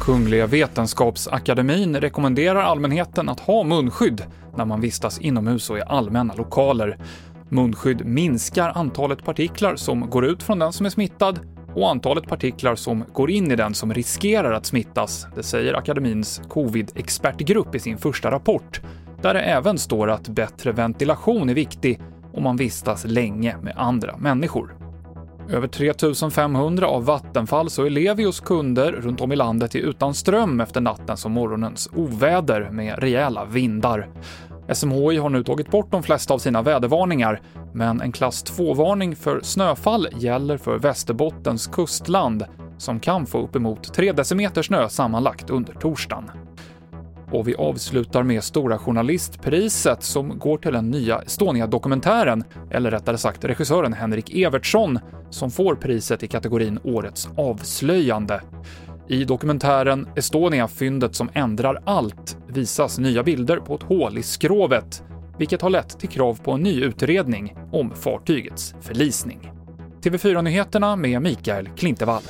Kungliga Vetenskapsakademin rekommenderar allmänheten att ha munskydd när man vistas inomhus och i allmänna lokaler. Munskydd minskar antalet partiklar som går ut från den som är smittad och antalet partiklar som går in i den som riskerar att smittas, det säger akademins covid-expertgrupp i sin första rapport, där det även står att bättre ventilation är viktig om man vistas länge med andra människor. Över 3500 av Vattenfalls och Elevios kunder runt om i landet är utan ström efter nattens och morgonens oväder med rejäla vindar. SMHI har nu tagit bort de flesta av sina vädervarningar, men en klass 2-varning för snöfall gäller för Västerbottens kustland, som kan få uppemot 3 decimeter snö sammanlagt under torsdagen. Och vi avslutar med Stora Journalistpriset som går till den nya Estonia-dokumentären, eller rättare sagt regissören Henrik Evertsson, som får priset i kategorin Årets avslöjande. I dokumentären Estonia, fyndet som ändrar allt, visas nya bilder på ett hål i skrovet, vilket har lett till krav på en ny utredning om fartygets förlisning. TV4-nyheterna med Mikael Klintevall.